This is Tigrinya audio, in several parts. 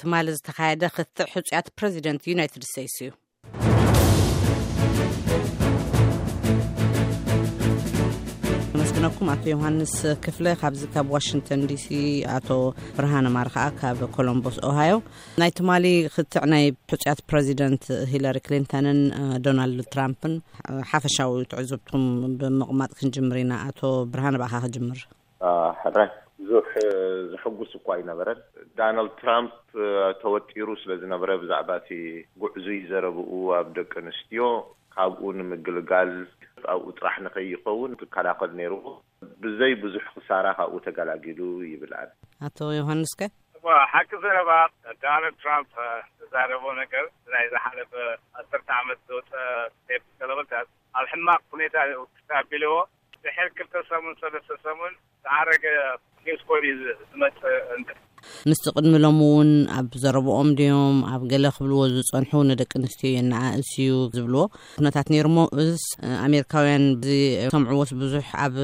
ትማሊ ዝተኻየደ ክትዕ ሕፁያት ፕረዚደንት ዩናይትድ ስቴትስ እዩ ኣመስግነኩም ኣቶ ዮሃንስ ክፍለ ካብዚ ካብ ዋሽንግተን ዲሲ ኣቶ ብርሃነ ማር ከዓ ካብ ኮሎምቦስ ኦሃዮ ናይ ትማሊ ክትዕ ናይ ሕፅያት ፕረዚደንት ሂለሪ ክሊንተንን ዶናልድ ትራምፕን ሓፈሻዊ ትዕዝብትኩም ብምቕማጥ ክንጅምር ኢና ኣቶ ብርሃነ ብኣኻ ክጅምር ሕራይ ብዙሕ ዘሐጉስ እኳ ኣይነበረን። ዳናልድ ትራምፕ ተወጢሩ ስለዝነበረ ብዛዕባ እቲ ግዕዙይ ዘረብኡ ኣብ ደቂ ኣንስትዮ ካብኡ ንምግልጋል ኣብኡ ጥራሕ ንከይኸውን ክከላኸል ነይርዎ። ብዘይ ብዙሕ ክሳራ ካብኡ ተገላጊሉ ይብል ኣነ። ኣቶ ዮሃንስከ? እወ፣ ሓቂ ዘረባ ዳናልድ ትራምፕ ዝዛረቦ ነገር ንናይ ዝሓለፈ ዓሰርተ ዓመት ዘውጸ ቴፕ ስለምንታት ኣብ ሕማቕ ሁኔታ ክሳብ ኣቢልዎ ድሕሪ ክልተ ሰሙን ሰለስተ ሰሙን ዝዓረገ ኒውስ ኮይኑ እዩ ዝመፅእ። ምስቲ ቅድሚ ሎም እውን ኣብ ዘረብኦም ድዮም ኣብ ገለ ክብልዎ ዝፀንሑ ንደቂ ኣንስትዮ የነኣእስ እዩ ዝብልዎ ኩነታት ነይሩ ሞ እዚስ ኣሜሪካውያን ዝሰምዕዎስ ብዙሕ ኣብ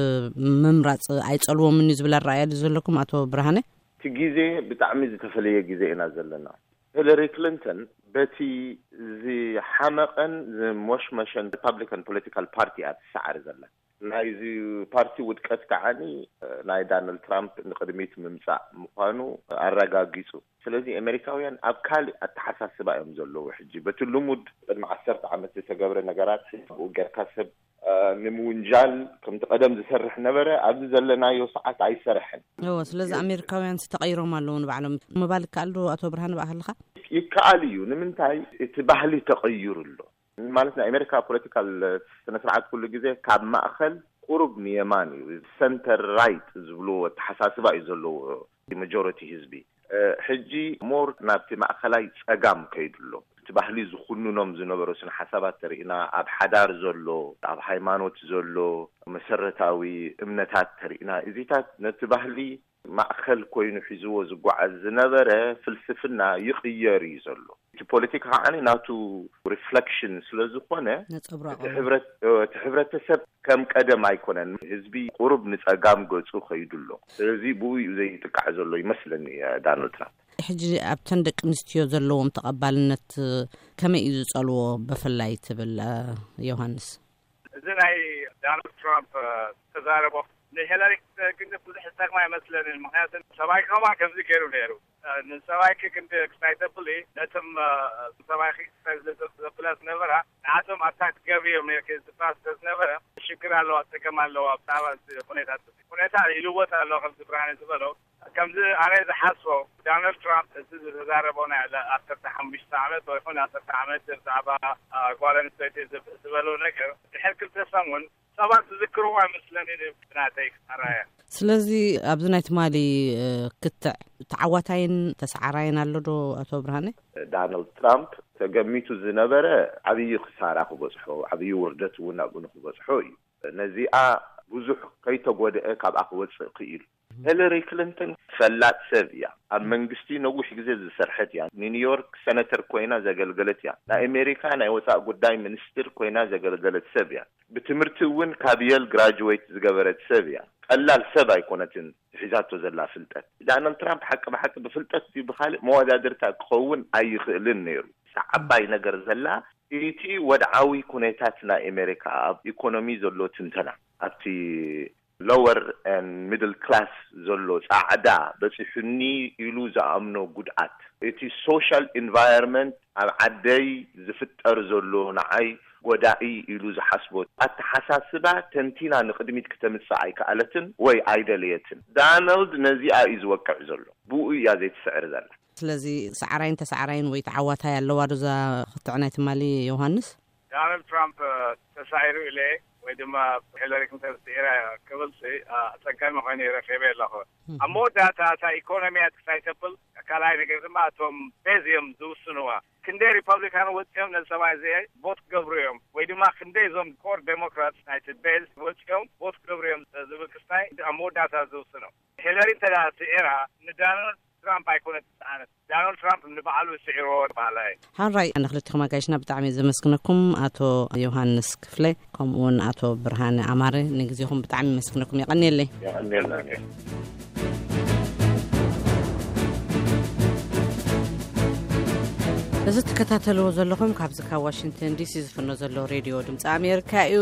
ምምራፅ ኣይፀልዎምን እዩ ዝብል ኣረኣእያ ድዩ ዘለኩም ኣቶ ብርሃነ? እቲ ግዜ ብጣዕሚ ዝተፈለየ ግዜ ኢና ዘለና። ሂለሪ ክሊንተን በቲ ዝሓመቐን ዝሞሽመሸን ሪፓብሊካን ፖለቲካል ፓርቲ እያ ትሰዓር ዘላ። ናይዚ ፓርቲ ውድቀት ከኣ ናይ ዳናልድ ትራምፕ ንቕድሚት ምምጻእ ምዃኑ ኣረጋጊጹ። ስለዚ ኣመሪካውያን ኣብ ካልእ ኣተሓሳስባ እዮም ዘለዉ ሕጂ። በቲ ልሙድ ቅድሚ ዓሰርተ ዓመት ዝተገብረ ነገራት ሕጂ ኣብኡ ጌርካ ሰብ ንምውንጃል ከምቲ ቀደም ዝሰርሕ ነበረ ኣብዚ ዘለናዮ ሰዓት ኣይሰረሐን። እወ ስለዚ ኣሜሪካውያንሲ ተቐይሮም ኣለዉ ንባዕሎም ምባል ይከኣል ዶ ኣቶ ብርሃነ ብኣሃልኻ? ይከኣል እዩ ንምንታይ እቲ ባህሊ ተቐይሩ ኣሎ ማለት ናይ ኣሜሪካ ፖለቲካል ስነ ስርዓት ኩሉ ግዜ ካብ ማእኸል ቁሩብ ንየማን እዩ ሰንተር ራይት ዝብልዎ ኣተሓሳስባ እዩ ዘለዎ መጆረቲ ህዝቢ ሕጂ ሞር ናብቲ ማእከላይ ጸጋም ከይዱ ኣሎ። እቲ ባህሊ ዝኹንኖም ዝነበሩ ስነ ሓሳባት ተሪኢና ኣብ ሓዳር ዘሎ ኣብ ሃይማኖት ዘሎ መሰረታዊ እምነታት ተሪኢና እዚታት ነቲ ባህሊ ማእከል ኮይኑ ሒዝዎ ዝጓዓዝ ዝነበረ ፍልስፍና ይቕየር እዩ ዘሎ። እቲ ፖለቲካ ከዓኒ ናቱ ሪፍለክሽን ስለ ዝኾነ ነጸብራቑ እዩ። እቲ ሕብረተሰብ ከም ቀደም ኣይኮነን። ህዝቢ ቁሩብ ንጸጋም ገጹ ከይዱ ኣሎ። ስለዚ ብኡ እዩ ዘይጥቃዕ ዘሎ ይመስለኒ ዳናልድ ትራምፕ። ሕጂ ኣብተን ደቂ ኣንስትዮ ዘለዎም ተቐባልነት ከመይ እዩ ዝጸልዎ ብፍላይ ትብል ዮሃንስ? እዚ ናይ ዳናልድ ትራምፕ ዝተዛረቦ ንሄለሪ ክግንፍ ብዙሕ ዝጠቅማ ኣይመስለንን። ምኽንያቱ ሰብኣይ ከማ ከምዚ ገይሩ ነይሩ። ንሰባይኪ ክንዲ ክስታይ ተብሊ ነቶም ሰባይኪ ክስታይ ስለ ዘብላ ዝነበራ ንዓቶም ኣብታ ትገብርዮ ሜርኪ ዝብላ ስለ ዝነበረ ሽግር ኣለዋ ጸገም ኣለዋ ብዛዕባ እዚ ኩነታት እዚ ኩነታት ይልወጥ ኣሎ ከምዚ ብርሃነ ዝበሎ ከምዚ ኣነ ዝሓስቦ ዳነል ትራምፕ እዚ ዝተዛረቦ ናይ ዓሰርተ ሓሙሽተ ዓመት ወይኹን ዓሰርተ ዓመት ብዛዕባ ጓል ኣንስተይቲ ዝበሎ ነገር ድሕር ክልተ ሰሙን ሰባት ዝዝክርዎ ኣይመስለንን እዩ ብናተይ ኣራእያ። ስለዚ ኣብዚ ናይ ትማሊ ክትዕ ተዓዋታይን ተሰዓራይን ኣሎ ዶ ኣቶ ብርሃነ? ዳናልድ ትራምፕ ተገሚቱ ዝነበረ ዓብዪ ክሳራ ክበፅሖ ዓብዪ ውርደት እውን ኣብኡ ንክበፅሖ እዩ። ነዚኣ ብዙሕ ከይተጎድኣ ካብኣ ክወፅእ ክኢሉ። ሄለሪ ክሊንተን ፈላጥ ሰብ እያ። ኣብ መንግስቲ ነዊሕ ግዜ ዝሰርሐት እያ። ንኒውዮርክ ሰነተር ኮይና ዘገልገለት እያ። ናይ ኣሜሪካ ናይ ወጻእ ጉዳይ ሚንስትር ኮይና ዘገልገለት ሰብ እያ። ብትምህርቲ እውን ካብ የል ግራጁዌት ዝገበረት ሰብ እያ። ቀላል ሰብ ኣይኮነትን ሒዛቶ ዘላ ፍልጠት። ዳናልድ ትራምፕ ሓቂ ብሓቂ ብፍልጠት ድዩ ብኻልእ መወዳድርታ ክኸውን ኣይኽእልን ነይሩ። እታ ዓባይ ነገር ዘላ እቲ ወድዓዊ ኩነታት ናይ ኣሜሪካ ኣብ ኢኮኖሚ ዘሎ ትንተና ኣብቲ Lower and Middle Class ዘሎ ጻዕዳ በጺሑኒ ኢሉ ዝኣምኖ ጉድኣት፣ እቲ Social Environment ኣብ ዓደይ ዝፍጠር ዘሎ ንዓይ ጎዳኢ ኢሉ ዝሓስቦ ኣተሓሳስባ ተንቲና ንቕድሚት ክተምጽእ ኣይከኣለትን ወይ ኣይደለየትን። ዳነልድ ነዚኣ እዩ ዝወቅዕ ዘሎ፣ ብኡ እያ ዘይትስዕር ዘላ። ስለዚ ሰዓራይን ተሰዓራይን ወይ ተዓዋታይ ኣለዋ ዶ እዛ ክትዕ ናይ ትማሊ ዮውሃንስ? ዳናልድ ትራምፕ ተሳዒሩ ኢለ ወይ ድማ ሂለሪ ክሊንተን ስዒራ እያ ክብልሲ ኣጸጋሚ ኮይኑ ረኺበዮ ኣለኹ። ኣብ መወዳእታ እታ ኢኮኖሚያ ክሳይ ተብል ካልኣይ ነገር ድማ እቶም ቤዝ እዮም ዝውስንዋ። ክንደይ ሪፓብሊካን ወጺኦም ነዚ ሰብኣይ እዚ ቮት ክገብሩ እዮም ወይ ድማ ክንደይ እዞም ኮር ዴሞክራትስ ናይቲ ቤዝ ወጺኦም ቮት ክገብሩ እዮም ዝብል ክስታይ ኣብ መወዳእታ ዝውስኖ። ሂለሪ እንተድኣ ስዒራ ንዳናልድ ትራምፕ ኣይኮነት ዝሰኣነት ዳናልድ ትራምፕ ንባዕሉ እዩ ስዒርዎ በሃላይ እየ። ሐራይ ንክልቲኩም ኣጋይሽና ብጣዕሚ እየ ዘመስግነኩም ኣቶ ዮውሃንስ ክፍለ ከምኡ ውን ኣቶ ብርሃነ ኣማረ ንግዜኩም ብጣዕሚ የመስግነኩም የቀንየለይ። የቀንየልና እኔ። እዚ ትከታተልዎ ዘለኹም ካብዚ ካብ ዋሽንግተን ዲሲ ዝፍኖ ዘሎ ሬድዮ ድምፂ ኣሜሪካ እዩ።